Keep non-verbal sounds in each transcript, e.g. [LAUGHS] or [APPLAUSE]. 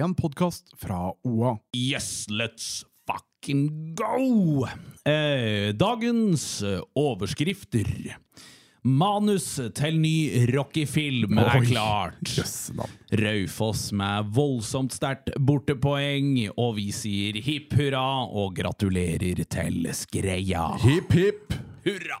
en podkast fra OA. Yes, let's fucking go! Eh, dagens eh, overskrifter. Manus til ny Rocky-film er klart. Raufoss med voldsomt sterkt bortepoeng, og vi sier hipp hurra og gratulerer til Skreia. Hipp, hipp. Hurra!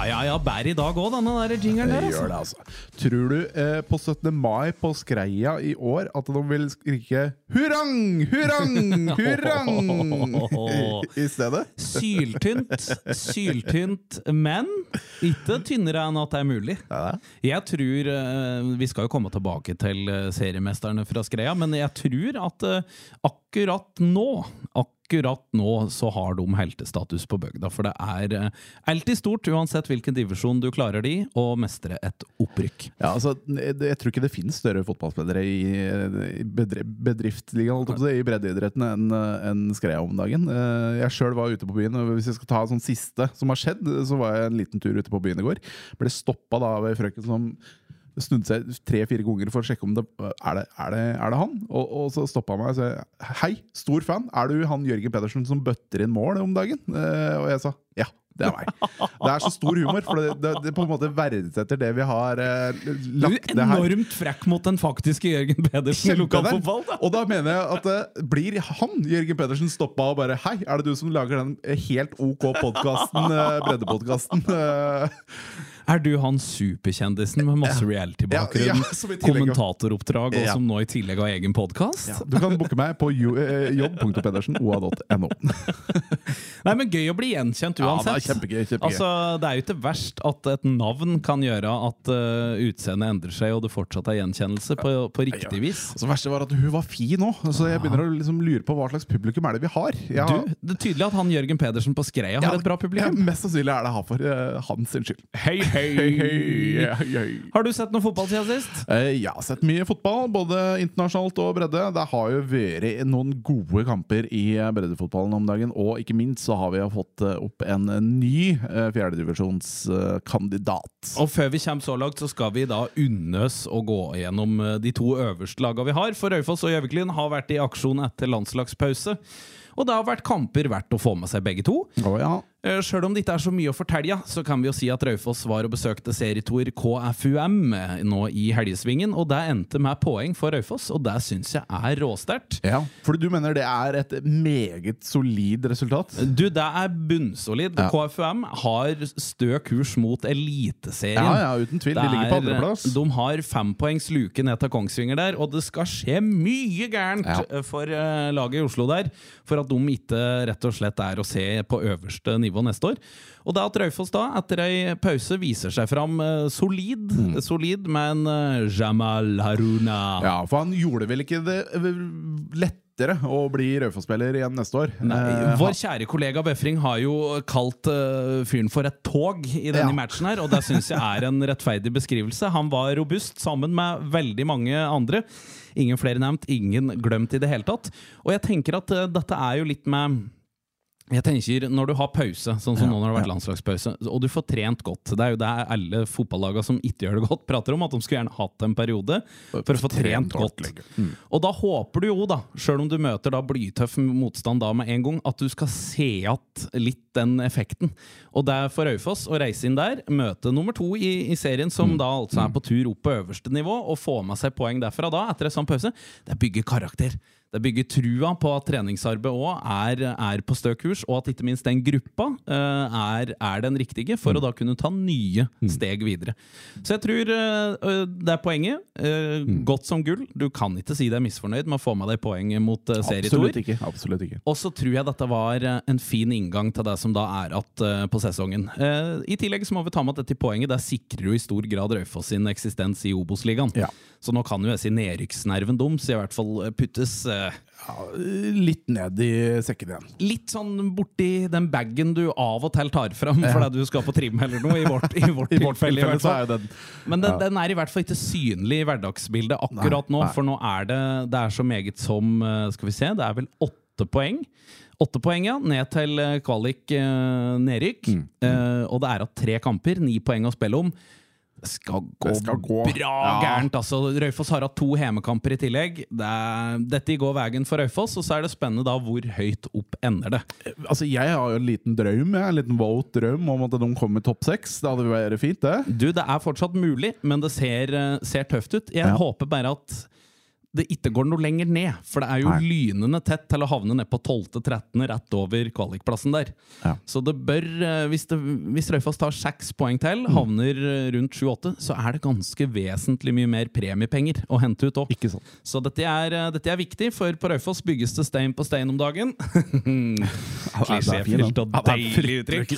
Ja, ja, ja, bær i dag òg, denne der jingeren der. Det Altså. gjør det, altså. Tror du eh, på 17. mai på Skreia i år at de vil skrike 'hurrang, hurrang, [LAUGHS] hurrang' i stedet? Syltynt, syltynt, men ikke tynnere enn at det er mulig. Jeg tror eh, Vi skal jo komme tilbake til eh, seriemesterne fra Skreia, men jeg tror at eh, akkurat nå Akkurat nå så har de heltestatus på bygda, for det er eh, alltid stort, uansett hvilken divisjon du klarer det i, å mestre et opprykk. Ja, altså, jeg, tror ikke det finnes større fotballspillere i, bedriftsligaen i breddeidretten enn en Skreia om dagen. Eh, Jeg sjøl var ute på byen, og hvis jeg skal ta sånn siste som har skjedd, så var jeg en liten tur ute på byen i går. Ble stoppa av ei frøken som snudde seg tre-fire ganger for å sjekke om det er det, er det, er det han. Og, og så stoppa han meg og sa hei, stor fan. Er du han Jørgen Pedersen som bøtter inn mål om dagen? Eh, Og jeg sa ja. Det er meg. Det er så stor humor, for det, det, det på en måte verdsetter det vi har eh, lagt det her enormt frekk mot den faktiske Jørgen Pedersen i lokalfotball. Og da mener jeg at eh, blir han, Jørgen Pedersen, stoppa og bare Hei, er det du som lager den helt OK podkasten, breddepodkasten? Er du han superkjendisen med masse reality-bakgrunn, Ja, ja, kommentatoroppdrag, og som nå i tillegg har egen podkast? Du kan booke meg på eh, jobb.pedersen.oa.no. [LAUGHS] Nei, men gøy å bli gjenkjent Ja, det er kjempegøy. kjempegøy. Altså, Det er jo ikke verst at et navn kan gjøre at uh, utseendet endrer seg, og det fortsatt er gjenkjennelse på, på riktig vis. Altså, det verste var at hun var fin òg, så jeg begynner å liksom lure på hva slags publikum er det vi har. Har Du, Det er tydelig at han Jørgen Pedersen på Skreia har et bra ja, publikum. mest sannsynlig er det her for uh, hans skyld. Hei, hei! Hei, hei, hei. Har du sett noe fotball siden sist? Eh, Jeg har sett mye fotball, både internasjonalt og bredde. Det har jo vært noen gode kamper i breddefotballen om dagen. Og ikke minst så har vi fått eh, opp en ny eh, fjerdedivisjonskandidat. Og før vi kommer så langt, så skal vi da unne oss å gå gjennom de to øverste lagene vi har. For Raufoss og Gjøviklyn har vært i aksjon etter landslagspause. Og det har vært kamper verdt å få med seg begge to. Oh, ja. Eh, Sjøl om det ikke er så mye å fortelle, så kan vi jo si at Raufoss var og besøkte serietor KFUM eh, nå i helgesvingen, og det endte med poeng for Raufoss, og det syns jeg er råsterkt. ja. For du mener det er et meget solid resultat? Du, det er bunnsolid. Ja. KFUM har stø kurs mot Eliteserien. Ja, ja, uten tvil. De ligger på andreplass. De har fempoengs luke ned til Kongsvinger der, og det skal skje mye gærent Ja. eh, for eh, laget i Oslo der, for at de ikke rett og slett er å se på øverste nivå neste år. Og det at Raufoss da, etter ei pause, viser seg fram eh, solid, Mm. solid med en eh, Jamal Haruna. Ja, for han gjorde vel ikke det lett lettere å bli Raufoss-spiller igjen neste år? Nei, Eh, vår kjære kollega Befring har jo kalt uh, fyren for et tog i denne Ja. matchen, her, og det syns jeg er en rettferdig beskrivelse. Han var robust sammen med veldig mange andre. Ingen flere nevnt, ingen glemt i det hele tatt. Og jeg tenker at uh, dette er jo litt med jeg tenker, Når du har pause, sånn som Ja, nå når det har vært ja. landslagspause, og du får trent godt Det er jo det alle fotballagene som ikke gjør det godt, prater om. At de skulle gjerne hatt en periode for å få trent godt. Mm. Og da håper du jo, da, sjøl om du møter da blytøff motstand da med en gang, at du skal se igjen litt den effekten. Og det er for Raufoss å reise inn der, møte nummer to i, i serien, som da altså er på tur opp på øverste nivå, og få med seg poeng derfra da, etter en sånn pause, det bygger karakter. Det bygger trua på at treningsarbeid òg er, er på stø kurs, og at ikke minst den gruppa eh, er, er den riktige for å da kunne ta nye steg videre. Så jeg tror eh, det er poenget. Eh, Godt som gull. Du kan ikke si deg misfornøyd med å få med deg poeng mot uh, Absolutt ikke. Absolutt ikke. Og så tror jeg dette var eh, en fin inngang til det som da er igjen eh, på sesongen. Eh, I tillegg så må vi ta med at dette poenget Det sikrer jo i stor grad Raufoss sin eksistens i Obos-ligaen. Ja. Så nå kan jo jeg si nedrykksnerven deres i hvert fall puttes eh, eh, Ja, litt ned i sekken igjen. litt sånn borti den bagen du av og til tar fram Ja. fordi du skal på trim eller noe, i vårt, i vårt, [LAUGHS] I vårt tilfelle. i den Men den, Ja. den er i hvert fall ikke synlig i hverdagsbildet akkurat Nei, nå, nei. for nå er det, det er så meget som eh, Skal vi se, det er vel åtte poeng. Åtte poeng, ja. Ned til eh, kvalik eh, nedrykk. Mm, Eh, og det er av tre kamper, ni poeng å spille om. Det skal gå, Det skal gå. bra Ja. gærent. altså Raufoss har hatt to hjemmekamper i tillegg. Det er, dette går veien for Raufoss, og så er det spennende da hvor høyt opp ender det. Altså, Jeg har jo en liten drøm jeg, en liten våt drøm om at de kommer i topp seks. Det hadde vært fint, det. Du, det er fortsatt mulig, men det ser, eh, ser tøft ut. Jeg Ja. håper bare at det ikke går noe lenger ned, for det er jo Nei. lynende tett til å havne ned på 12.-13. rett over kvalikplassen der. Ja. Så det bør, eh, hvis, det, hvis Raufoss tar seks poeng til, Mm. havner eh, rundt 7-8, så er det ganske vesentlig mye mer premiepenger å hente ut òg. Så dette er, eh, dette er viktig, for på Raufoss bygges det stein på stein om dagen. [LAUGHS] Klisjéfylt og Ja, det deilig uttrykk.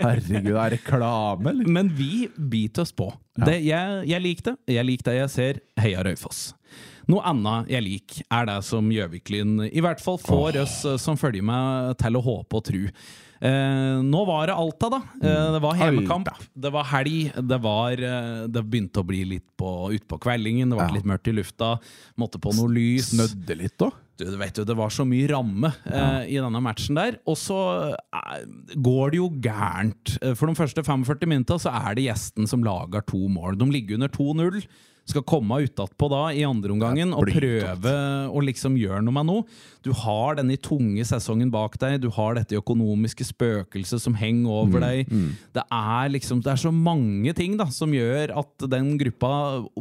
Herregud, det er reklame, eller? Men vi biter oss på. Det, jeg, jeg liker det. Jeg liker det jeg ser. Heia Raufoss. Noe annet jeg liker, er det som Gjøviklyn i hvert fall får oss eh, som følger med, til å håpe og tro. Eh, nå var det Alta, da. Eh, det var hjemmekamp. Det var helg. Det, var, eh, det begynte å bli litt på, utpå kveldingen. Det ble Ja. litt mørkt i lufta. Måtte på noe lys. Snødde litt, da. Du, du vet jo, Det var så mye ramme eh, i denne matchen der. Og så eh, går det jo gærent. For de første 45 minutta så er det gjesten som lager to mål. De ligger under 2-0. Skal komme utatpå da i andre omgangen og prøve å liksom gjøre noe med noe. Du har denne tunge sesongen bak deg. Du har dette økonomiske spøkelset som henger over deg. Det er liksom Det er så mange ting da som gjør at den gruppa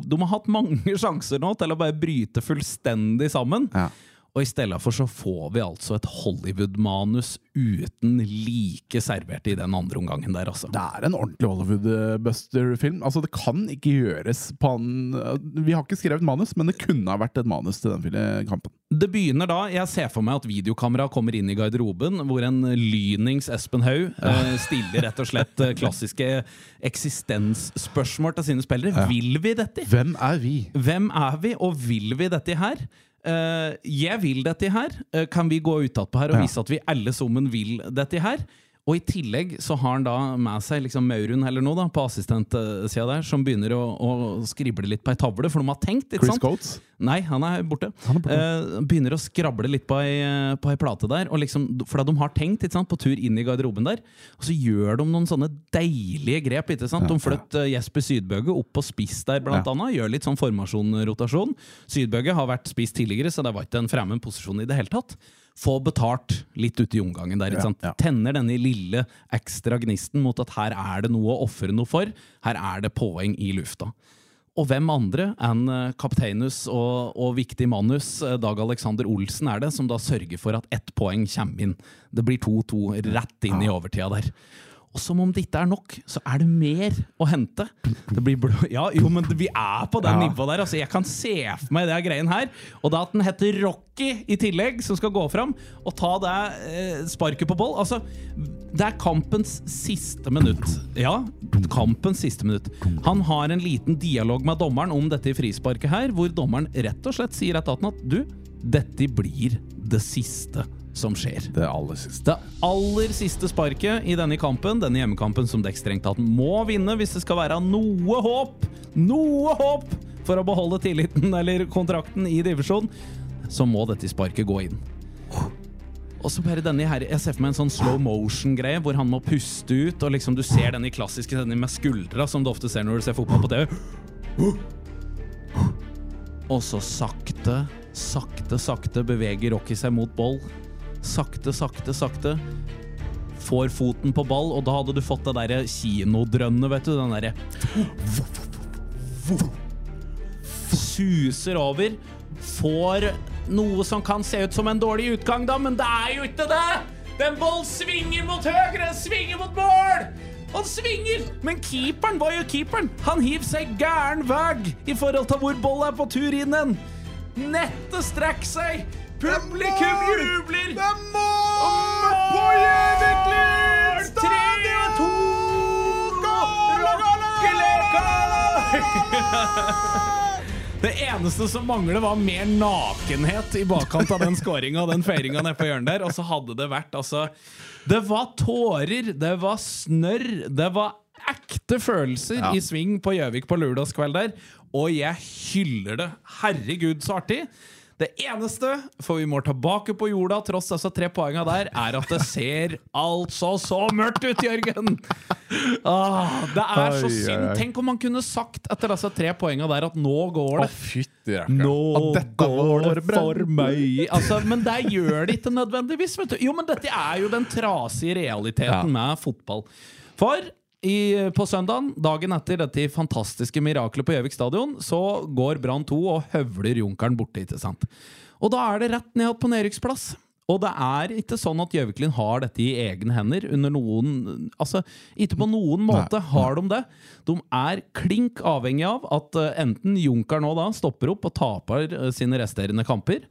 De har hatt mange [LAUGHS] sjanser nå til å bare bryte fullstendig sammen. Ja. Og i stedet for så får vi altså et Hollywood-manus uten like servert i den andre omgangen der, altså. Det er en ordentlig Hollywood-buster-film. Altså, Det kan ikke gjøres på en Vi har ikke skrevet manus, men det kunne ha vært et manus til den kampen. Det begynner da, Jeg ser for meg at videokamera kommer inn i garderoben, hvor en lynings Espen Haug ja. [LAUGHS] stiller rett og slett eh, klassiske eksistensspørsmål til sine spillere. Vil vi dette? Hvem er vi? Hvem er vi, og vil vi dette her? Eh, jeg vil dette her. Eh, kan vi gå utapå her og vise at vi alle sammen vil dette her? Og i tillegg så har han da med seg liksom Maurun eller noe da, på assistentsida der, som begynner å, å skrible litt på ei tavle, for de har tenkt. ikke Chris sant? Coates? Nei, han er borte. Han er borte. Eh, begynner å skrable litt på ei, på ei plate der. Liksom, for de har tenkt ikke sant, på tur inn i garderoben der. Og så gjør de noen sånne deilige grep. ikke sant? De flytter eh, Jesper Sydbøge opp på spiss der, blant Ja. annet. Gjør litt sånn formasjon-rotasjon. Sydbøge har vært spiss tidligere, så det var ikke en fremmed posisjon i det hele tatt. Få betalt litt ute i omgangen der. Ja, sant? ja. Tenner denne lille ekstra gnisten mot at her er det noe å ofre noe for. Her er det poeng i lufta. Og hvem andre enn eh, kapteinus og, og viktig manus, eh, Dag Alexander Olsen, er det, som da sørger for at ett poeng kommer inn. Det blir 2-2 rett inn i overtida der. Og som om det ikke er nok, så er det mer å hente. Det blir blå... Ja, jo, men vi er på det Ja. nivået der. Altså, jeg kan se for meg det greien her. Og da at den heter Rocky i tillegg, som skal gå fram og ta det eh, sparket på boll. Altså, det er kampens siste minutt. Ja, kampens siste minutt. Han har en liten dialog med dommeren om dette i frisparket her, hvor dommeren rett og slett sier etter at du, dette blir det siste som skjer. Det aller siste. Det aller siste sparket i denne kampen, denne hjemmekampen som Dekk strengt tatt må vinne hvis det skal være noe håp, noe håp for å beholde tilliten eller kontrakten i divisjon, så må dette sparket gå inn. Og så bare denne her, Jeg ser for meg en sånn slow motion-greie hvor han må puste ut, og liksom du ser den i klassiske denne med skuldra, som du ofte ser når du ser fotball på TV. Og så sakte, sakte, sakte beveger Rocky seg mot boll. Sakte, sakte, sakte. Får foten på ball, og da hadde du fått det derre kinodrønnet, vet du. Den derre Suser over. Får noe som kan se ut som en dårlig utgang, da, men det er jo ikke det! Den ball svinger mot høyre, svinger mot mål! Han svinger, men keeperen hva jo keeperen. Han hiver seg gæren vei i forhold til hvor ball er på tur inn. Nettet strekker seg. Publikum jubler. Det er mål på Gjøviklyn! 3-2! Det eneste som mangler, var mer nakenhet i bakkant av den skåringa og den feiringa nede på hjørnet der. Og så hadde det vært altså Det var tårer, det var snørr, det var ekte følelser Ja. i sving på Gjøvik på lørdagskveld der. Og jeg hyller det. Herregud, så artig. Det eneste, for vi må tilbake på jorda tross disse tre poengene der, er at det ser altså så mørkt ut, Jørgen! Ah, det er så synd. Tenk om man kunne sagt etter disse tre poengene der at nå går Å, det. fytti. Nå går det for meg altså, Men det gjør det ikke nødvendigvis. Vet du. Jo, men dette er jo den trasige realiteten med fotball. For i, på søndagen, dagen etter dette fantastiske miraklet på Gjøvik stadion, så går Brann 2 og høvler Junkeren borte, ikke sant? Og da er det rett ned på nedrykksplass. Og det er ikke sånn at Gjøviklin har dette i egne hender under noen Altså, ikke på noen måte har de det. De er klink avhengig av at eh, enten Junker nå da stopper opp og taper eh, sine resterende kamper.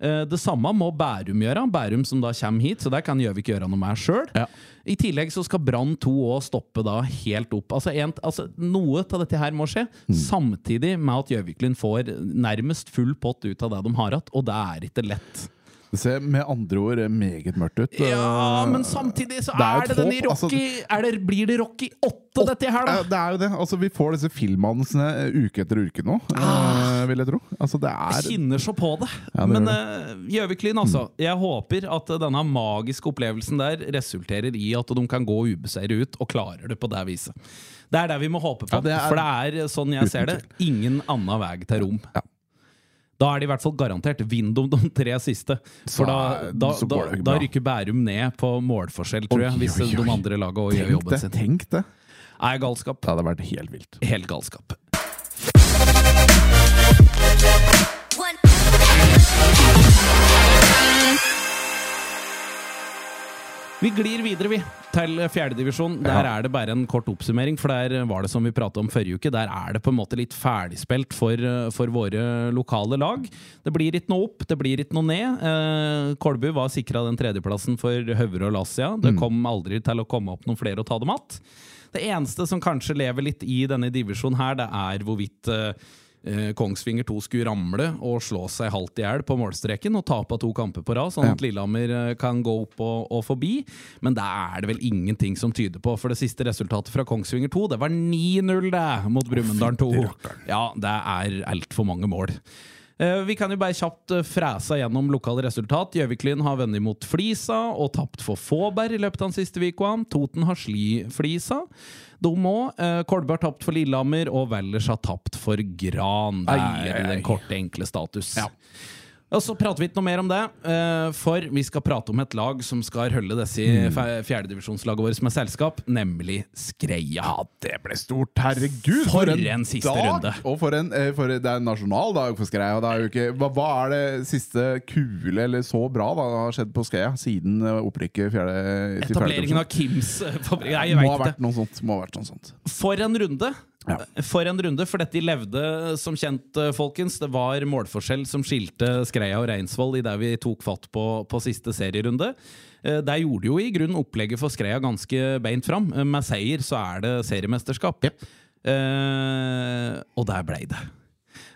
Eh, det samme må Bærum gjøre. Bærum som da kommer hit, så der kan Gjøvik gjøre noe med sjøl. Ja. I tillegg så skal Brann 2 òg stoppe da helt opp. Altså, en, altså Noe av dette her må skje, samtidig med at Gjøviklin får nærmest full pott ut av det de har hatt, og det er ikke lett. Det ser med andre ord meget mørkt ut. Ja, Eh, men samtidig så det er jo er det den i Rocky altså- Rocky er det, Blir det Rocky 8, dette her, da? Det er jo det. Altså, vi får disse filmanelsene uke etter uke nå, Ah. eh, vil jeg tro. Altså, det er kjenner så på det. Ja, det Men gjør uh, Gjøviklin, Mm. Jeg håper at denne magiske opplevelsen der resulterer i at de kan gå ubeseiret ut, og klarer det på det viset. Det er det vi må håpe på. Ja, det er- For det er, sånn jeg ser det, ingen annen vei til rom. Ja. Da er det i hvert fall garantert vinn de, de tre siste. For da, da, da, da rykker Bærum ned på målforskjell, tror jeg. Hvis de andre lagene gjør jobben sin. Tenk det! Er galskap. Det hadde vært helt vilt. Helt galskap. Vi glir videre, vi, til fjerdedivisjon. Der er det bare en kort oppsummering, for der var det som vi pratet om forrige uke. Der er det på en måte litt ferdigspilt for, for våre lokale lag. Det blir ikke noe opp, det blir ikke noe ned. Eh, Kolbu var sikra den tredjeplassen for Høvre og Lassia. Det kom aldri til å komme opp noen flere og ta dem att. Det eneste som kanskje lever litt i denne divisjonen her, det er hvorvidt eh, eh, Kongsvinger 2 skulle ramle og slå seg halvt i hjel på målstreken og tape to kamper på rad, sånn at Lillehammer eh, kan gå opp og, og forbi. Men det er det vel ingenting som tyder på, for det siste resultatet fra Kongsvinger 2 det var 9-0 det mot Brumunddal 2. Ja, det er altfor mange mål. Eh, Vi kan jo bare kjapt eh, frese gjennom lokale resultat. Gjøviklyn har vunnet mot Flisa og tapt for Fåberg i løpet av den siste uka. Toten har sli Flisa. De òg. Kolbe har tapt for Lillehammer, og Valdres har tapt for Gran. Det er den korte, enkle status. Ja. Og så prater vi ikke noe mer om det, eh, for vi skal prate om et lag som skal holde disse Mm. fjerdedivisjonslaget fjerdedivisjonslagene våre er selskap, nemlig Skreia. Ja, det ble stort! Herregud! For en siste runde. Og for en, eh, for, det er en nasjonal dag for Skreia. Det er jo ikke, hva, hva er det siste kule eller så bra da har skjedd på Skreia siden eh, opprykket fjerde, Etableringen fjerde av Kims fabrikk. Nei, jeg veit sånt. Må ha vært noe sånt. For en runde! Ja. For en runde, for dette de levde som kjent, eh, folkens. Det var målforskjell som skilte Skreia og Reinsvoll i det vi tok fatt på på siste serierunde. Eh, Der gjorde jo i grunnen opplegget for Skreia ganske beint fram. Eh, Med seier så er det seriemesterskap. Eh, og der blei det.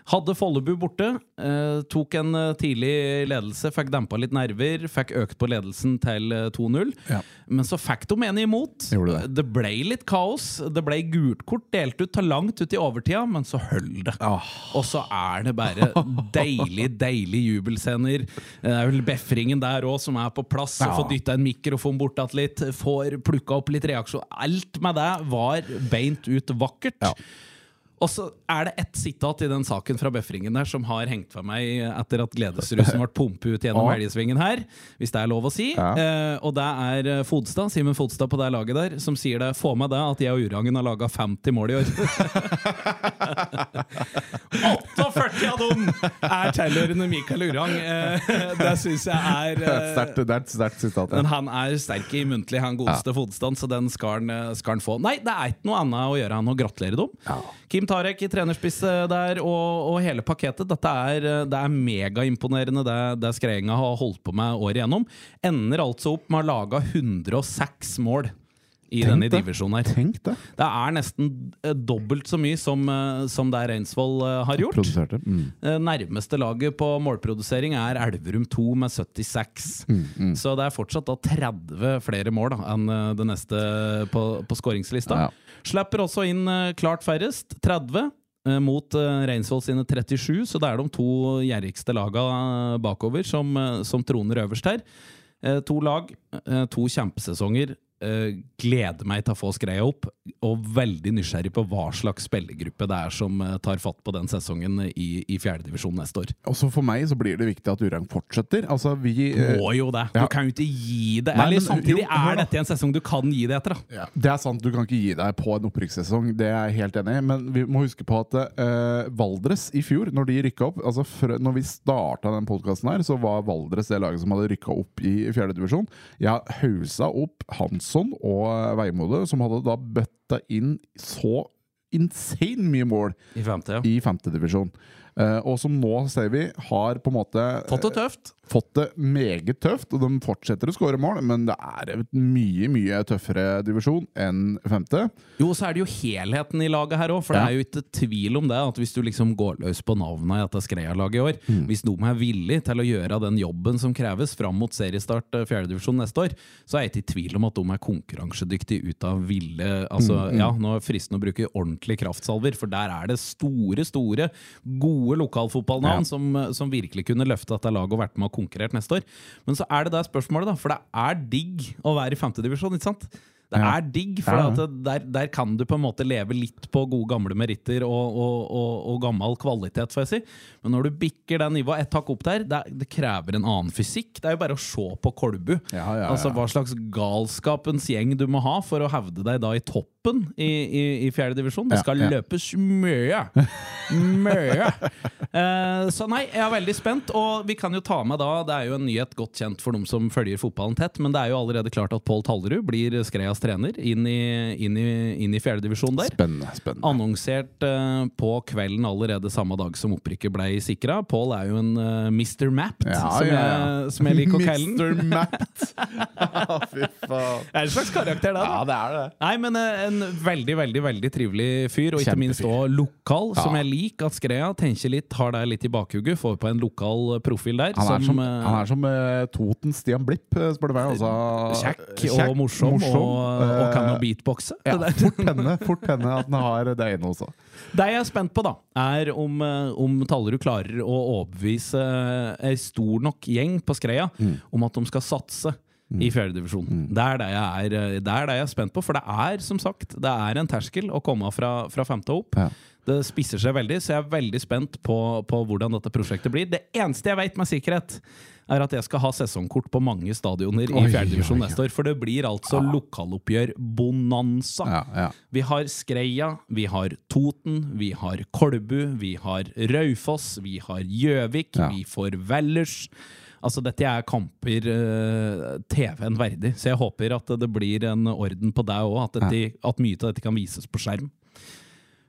Hadde Follebu borte, eh, tok en eh, tidlig ledelse, fikk dempa litt nerver, fikk økt på ledelsen til eh, 2-0. Ja. Men så fikk de en imot. Det. Det ble litt kaos. Det ble gult kort delt ut til langt ut i overtida, men så holder det. Ah. Og så er det bare deilig, deilig jubelscener. Det er vel Befringen der òg som er på plass. Ja. Får dytta en mikrofon bortatt litt, får plukka opp litt reaksjon. Alt med det var beint ut vakkert. Ja. Og så er det ett sitat i den saken fra bøfringen der som har hengt for meg etter at gledesrusen ble pumpet ut gjennom helgesvingen her, hvis det er lov å si. Ja. Eh, og det er eh, Fodstad, Simen Fodstad på det laget der, som sier det. Få med det at jeg og Urangen har laga 50 mål i år. [LAUGHS] [LAUGHS] 48 av dem er tilhørende Mikael Urang. Eh, det syns jeg er sterkt- er sterkt sitat. men han er sterk i muntlig, han godeste Fodstad, så den skal han, eh, skal han få. Nei, det er ikke noe annet å gjøre enn å gratulere dem. Ja. Kim Tarek i trenerspiss eh, der, og, og hele pakketet. Dette er, eh, det er megaimponerende, det, det Skreienga har holdt på med året igjennom. Ender altså opp med å ha laga 106 mål i Tenk denne det. divisjonen her. Tenk det. Det er nesten eh, dobbelt så mye som, eh, som det Reinsvoll eh, har gjort. Mm. Nærmeste laget på målprodusering er Elverum 2 med 76. Mm, Så det er fortsatt da 30 flere mål da, enn det neste på, på skåringslista. Ja. Slipper også inn klart færrest, 30. eh, Mot Reinsvoll sine 37, så det er de to gjerrigste laga bakover som, som troner øverst her. To lag, to kjempesesonger. Eh, gleder meg til å få skreia opp, og veldig nysgjerrig på hva slags spillergruppe det er som eh, tar fatt på den sesongen i, i fjerdedivisjon neste år. Også for meg så blir det viktig at Urang fortsetter. Altså, vi eh, Må jo det! Du ja. kan jo ikke gi det. Nei, Eller men, samtidig jo, er dette en sesong du kan gi det etter. da Ja, Det er sant, du kan ikke gi deg på en opprykkssesong. Det er jeg helt enig i. Men vi må huske på at uh, Valdres i fjor, når de rykka opp altså for, Når vi starta den podkasten her, så var Valdres det laget som hadde rykka opp i fjerdedivisjon. Jeg hausa opp Hansson og eh, Veimode, som hadde da bøtta inn så insane mye mål I femte, ja. i femtedivisjon. Uh, og som nå ser vi har på en måte Fått det tøft. fått det meget tøft, og de fortsetter å skåre mål, men det er en mye mye tøffere divisjon enn femte. Jo, så er det jo helheten i laget her òg, for Ja. det er jo ikke tvil om det. At hvis du liksom går løs på navnet i dette Skreia-laget i år, Mm. hvis de er villige til å gjøre den jobben som kreves fram mot seriestart eh, fjerdedivisjon neste år, så er jeg ikke i tvil om at de er konkurransedyktige ut av ville Altså, Mm, ja, nå er det fristende å bruke ordentlige kraftsalver, for der er det store, store, gode lokalfotballnavn Ja. som, eh, som virkelig kunne løfte dette laget og vært med og konkurrert neste år. Men så er det det spørsmålet, da, for det er digg å være i femtedivisjon, ikke sant? Det Ja. er digg, for Ja, at det- der, der kan du på en måte leve litt på gode gamle meritter og, og, og, og gammel kvalitet, får jeg si. Men når du bikker det nivået ett hakk opp der, det, er- det krever en annen fysikk. Det er jo bare å se på Kolbu. Ja, ja, ja. Altså Hva slags galskapens gjeng du må ha for å hevde deg da i toppen i, i, i fjerde divisjon. Det skal ja. løpes mye! Mye! Uh, [LAUGHS] så nei, jeg er veldig spent. Og vi kan jo ta med da, det er jo en nyhet godt kjent for dem som følger fotballen tett, men det er jo allerede klart at Pål Tallerud blir Skreias trener inn i, inn i, inn i fjerdedivisjon der. Spennende. spennende. Annonsert uh, på kvelden allerede samme dag som opprykket ble sikra. Pål er jo en uh, Mr. Mapped, Ja, som, ja, ja. Jeg, som jeg liker å kalle den. [LAUGHS] Mr. [LAUGHS] Mapped! Fy faen. Det er en slags karakter, da. Ja, det er det. Nei, men eh, en veldig, veldig veldig trivelig fyr, og ikke minst også lokal, som jeg liker at Skreia tenker litt, har det litt i bakhugget, får på en lokal eh, profil der. Han er som, eh, han er som uh, Toten Stian Blipp, eh, spør du meg. Altså, kjekk og morsom, og, og kan jo eh, beatboxe. Ja, fort hende, fort hende at han har det inne også. Det jeg er spent på, da, er om, eh, om Tallerud klarer å overbevise ei stor nok gjeng på Skreia Mm. om at de skal satse. I fjerdedivisjon. Det, er det, jeg er, eh, det er det jeg er spent på. For det er som sagt Det er en terskel å komme fra, fra femte opp. Ja. Det spisser seg veldig, så jeg er veldig spent på, på hvordan dette prosjektet blir. Det eneste jeg vet med sikkerhet, er at jeg skal ha sesongkort på mange stadioner i Oi, fjerdedivisjon oi, oi. neste år. For det blir altså lokaloppgjør-bonanza. Ja, ja. Vi har Skreia, vi har Toten, vi har Kolbu, vi har Raufoss, vi har Gjøvik, Ja. vi får Vellers. Altså, dette er kamper uh, TV-en verdig, så jeg håper at det blir en orden på deg òg. At, at mye av dette kan vises på skjerm.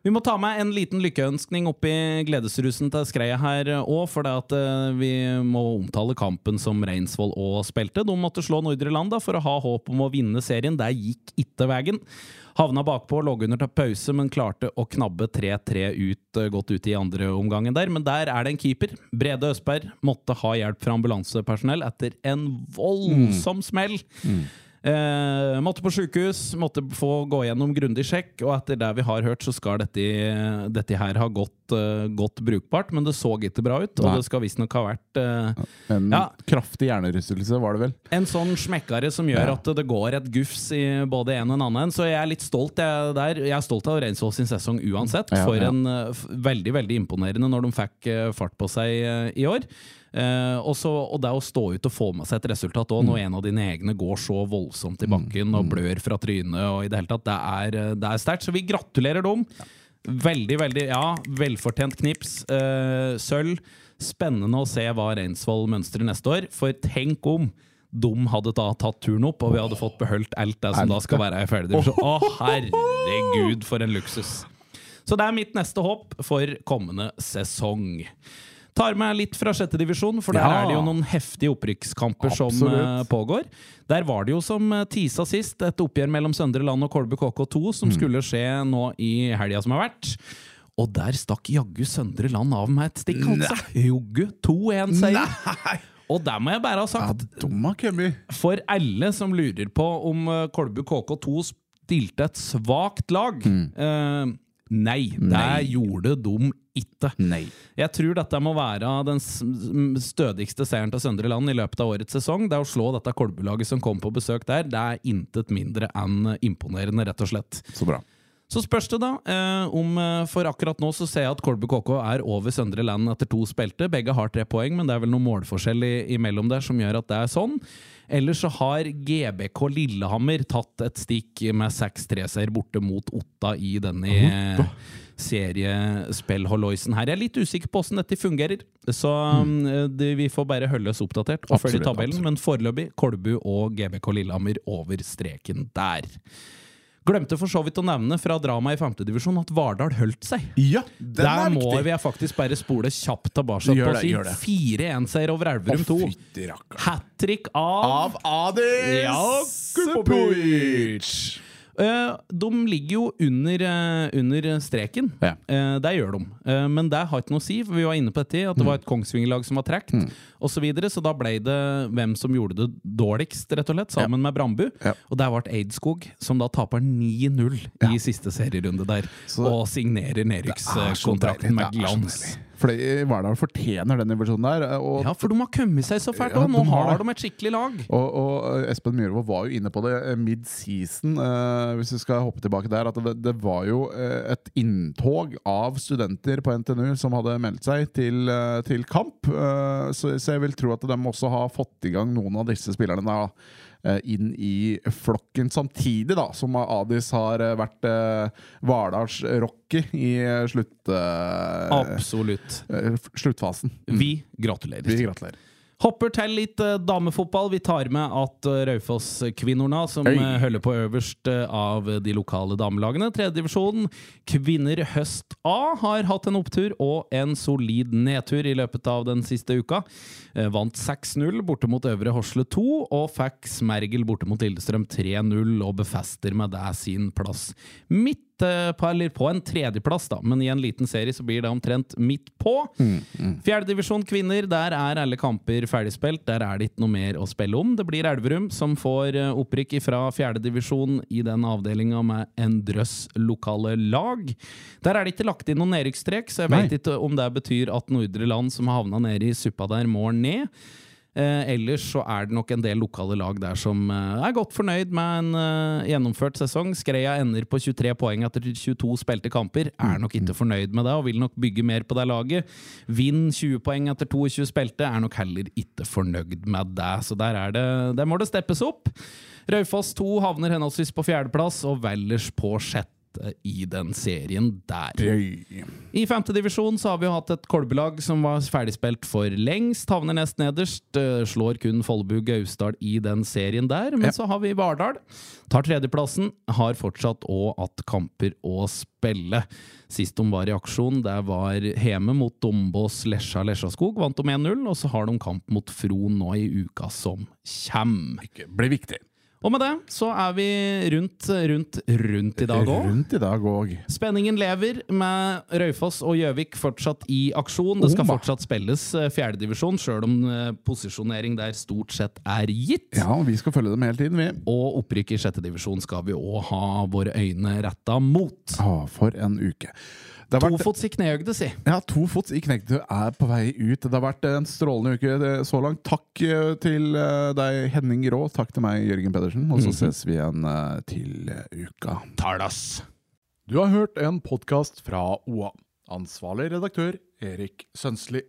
Vi må ta med en liten lykkeønskning oppi gledesrusen til Skreia her òg, for det at eh, vi må omtale kampen som Reinsvoll òg spilte. De måtte slå Nordre Land da, for å ha håp om å vinne serien. Der gikk ikke veien. Havna bakpå, lå under til pause, men klarte å knabbe 3-3 ut, eh, godt ut i andre omgangen der. Men der er det en keeper. Brede Østberg måtte ha hjelp fra ambulansepersonell etter en voldsom smell. Eh, måtte på sjukehus, måtte få gå gjennom grundig sjekk, og etter det vi har hørt, så skal dette, dette her ha gått, uh, gått brukbart, men det så ikke bra ut, og Nei. det skal visstnok ha vært uh, En Ja. kraftig hjernerystelse, var det vel? en sånn smekkare som gjør Ja. at det går et gufs i både en og en annen. Så jeg er litt stolt jeg, der. Jeg er stolt av Reinsvoll sin sesong uansett. Ja, For en eh, f- veldig veldig imponerende når de fikk eh, fart på seg eh, i år. Eh, og, så, og det å stå ut og få med seg et resultat òg, Mm. når en av dine egne går så voldsomt i bakken og blør fra trynet og i det hele tatt, det er, eh, det er sterkt. Så vi gratulerer dem. Veldig, veldig, ja, velfortjent knips. Eh, sølv. Spennende å se hva Reinsvoll mønstrer neste år. For tenk om de hadde da tatt turen opp, og vi hadde fått beholdt alt det som da skal være i fjerdedivisjon. Å, herregud, for en luksus! Så det er mitt neste håp for kommende sesong. Tar med litt fra sjette divisjon, for der Ja. er det jo noen heftige opprykkskamper som Absolutt. eh, pågår. Der var det jo som eh, tisa sist, et oppgjør mellom Søndre Land og Kolbu KK2 som Mm. skulle skje nå i helga som har vært. Og der stakk jaggu Søndre Land av med et stikk, altså. Joggu 2-1-seier. Og der må jeg bare ha sagt, ja, for alle som lurer på om eh, Kolbu KK2 stilte et svakt lag eh, Nei, det. Nei. gjorde de ikke. Nei. Jeg tror dette må være den stødigste seieren til Søndre Land i løpet av årets sesong. Det å slå dette Kolbulaget som kom på besøk der, det er intet mindre enn imponerende, rett og slett. Så bra. Så spørs det da eh, om eh, For akkurat nå så ser jeg at Kolbu KK er over Søndre Land etter to spilte. Begge har tre poeng, men det er vel noe målforskjell i, imellom der som gjør at det er sånn. Ellers så har GBK Lillehammer tatt et stikk med 6-3-seier borte mot Otta i denne eh, seriespillholloisen her. Jeg er litt usikker på åssen dette fungerer, så mm. det, vi får bare holde oss oppdatert og følge Absolutt, tabellen. Men foreløpig Kolbu og GBK Lillehammer over streken der. Glemte for så vidt å nevne fra drama i femtedivisjon at Vardal holdt seg. Ja, den Der er må viktig. vi faktisk bare spole kjapt tilbake på å si 4-1-seier over Elverum 2. Å. Hat trick av, Av Adis Jakubovic. Eh, de ligger jo under, eh, under streken. Ja. Eh, det gjør de. Eh, men det har ikke noe å si, for vi var inne på dette, at det var et Kongsvinger-lag som var trukket, Mm. Så, videre, så da ble det hvem som gjorde det dårligst, rett og slett, sammen med Brambu. Ja. Og der ble Eidskog, som da taper 9-0 i siste serierunde der, Så- og signerer nedrykkskontrakten med glans. Fordi Verdal fortjener den divisjonen der. Og, Ja, for de har kommet seg så fælt, Ja, nå de har har de et skikkelig lag. og, og Espen Myhrvold var jo inne på det eh, mid-season, eh, hvis vi skal hoppe tilbake der. At det, det var jo eh, et inntog av studenter på NTNU som hadde meldt seg til, eh, til kamp. Eh, så, så jeg vil tro at de også har fått i gang noen av disse spillerne da, eh, inn i flokken samtidig, da, som Adis har eh, vært eh, Rocky i eh, slutt, eh, Absolutt. sluttfasen. sluttfasen. Vi gratulerer. Vi gratulerer. Hopper til litt eh, damefotball. Vi tar med at uh, Raufoss-kvinnorna, som Hei. eh, holder på øverst eh, av de lokale damelagene, tredjedivisjonen, Kvinner Høst A, har hatt en opptur og en solid nedtur i løpet av den siste uka. Eh, vant 6-0 borte mot Øvre Horsle 2, og fikk Smergel borte mot Lillestrøm 3-0, og befester med det sin plass midt eh, på, eller på en tredjeplass, da, men i en liten serie så blir det omtrent midt på. Fjerdedivisjon kvinner, der er alle kamper ferdigspilt. Der er det ikke noe mer å spille om. Det blir Elverum som får eh, opprykk fra fjerdedivisjon i den avdelinga med en drøss lokale lag. Der er det ikke lagt inn noen nedrykkstrek, så jeg veit ikke om det betyr at Nordre Land, som har havna nede i suppa der, må ned. Eh, ellers så er det nok en del lokale lag der som eh, er godt fornøyd med en eh, gjennomført sesong. Skreia ender på 23 poeng etter 22 spilte kamper. Er nok ikke fornøyd med det og vil nok bygge mer på det laget. Vinn 20 poeng etter 22 spilte, er nok heller ikke fornøyd med det. Så der, er det, der må det steppes opp. Raufoss 2 havner henholdsvis på fjerdeplass og Vellers på sjette i den serien der. I femte divisjon så har vi hatt et kolbelag som var ferdigspilt for lengst. Havner nest nederst. eh, Slår kun Follebu Gausdal i den serien der. Men Ja. så har vi Vardal. Tar tredjeplassen. Har fortsatt òg att kamper å spille. Sist de var i aksjon, det var Heme mot Dombås Lesja Lesjaskog. Vant de 1-0. Og så har de kamp mot Fron nå i uka som kjem. Blir viktig. Og med det så er vi rundt, rundt, rundt i dag òg. Rundt i dag òg. Spenningen lever med Røyfoss og Gjøvik fortsatt i aksjon. Det skal fortsatt spilles eh, fjerdedivisjon, sjøl om eh, posisjonering der stort sett er gitt. Ja, og vi skal følge dem hele tiden, vi. Og opprykk i sjette divisjon skal vi òg ha våre øyne retta mot. Å, for en uke. Tofots i kneøgde, si. ja, to fots i knehøgde er på vei ut. Det har vært en strålende uke eh, så langt. Takk eh, til eh, deg, Henning Rå. Takk til meg, Jørgen Pedersen. Og så ses vi igjen til uka. Talas. Du har hørt en podkast fra OA. Ansvarlig redaktør Erik Sønsli.